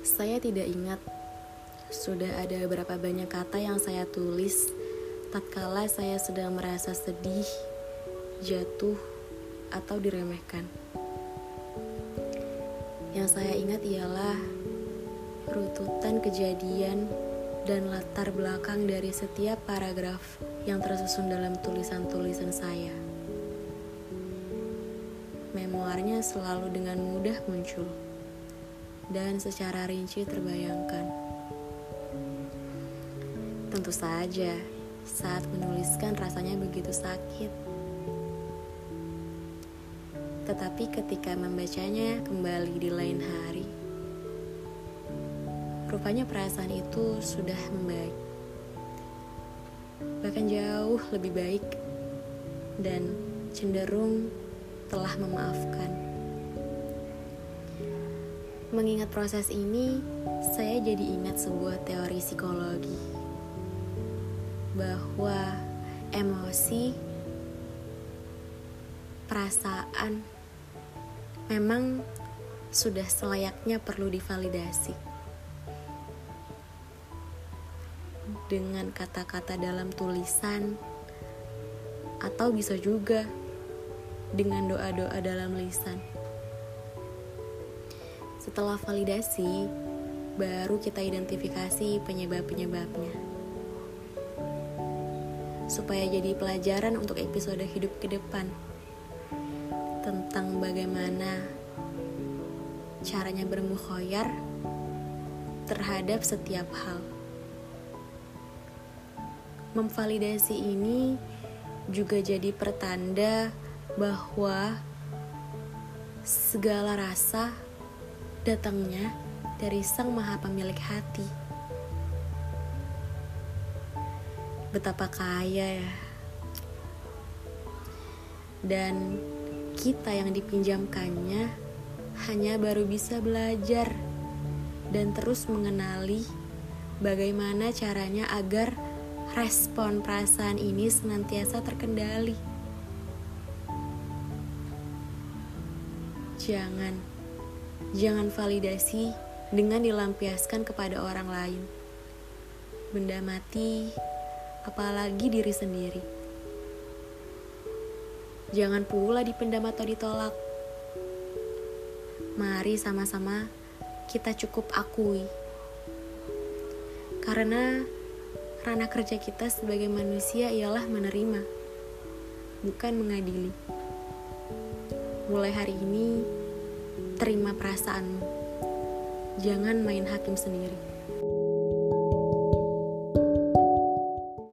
Saya tidak ingat sudah ada berapa banyak kata yang saya tulis tatkala saya sedang merasa sedih, jatuh, atau diremehkan. Yang saya ingat ialah rututan kejadian dan latar belakang dari setiap paragraf yang tersusun dalam tulisan-tulisan saya. Memoarnya selalu dengan mudah muncul dan secara rinci terbayangkan. Tentu saja, saat menuliskan rasanya begitu sakit. Tetapi ketika membacanya kembali di lain hari, rupanya perasaan itu sudah membaik. Bahkan jauh lebih baik dan cenderung telah memaafkan. Mengingat proses ini, saya jadi ingat sebuah teori psikologi bahwa emosi, perasaan memang sudah selayaknya perlu divalidasi. Dengan kata-kata dalam tulisan, atau bisa juga dengan doa-doa dalam lisan. Setelah validasi, baru kita identifikasi penyebab-penyebabnya. Supaya jadi pelajaran untuk episode hidup ke depan tentang bagaimana caranya bermukhoyar terhadap setiap hal. Memvalidasi ini juga jadi pertanda bahwa segala rasa datangnya dari Sang Maha Pemilik hati. Betapa kaya ya. Dan kita yang dipinjamkannya hanya baru bisa belajar dan terus mengenali bagaimana caranya agar respon perasaan ini senantiasa terkendali. Jangan, jangan validasi dengan dilampiaskan kepada orang lain. Benda mati, apalagi diri sendiri. Jangan pula dipendam atau ditolak. Mari sama-sama kita cukup akui. Karena ranah kerja kita sebagai manusia ialah menerima, bukan mengadili. Mulai hari ini, terima perasaanmu. Jangan main hakim sendiri.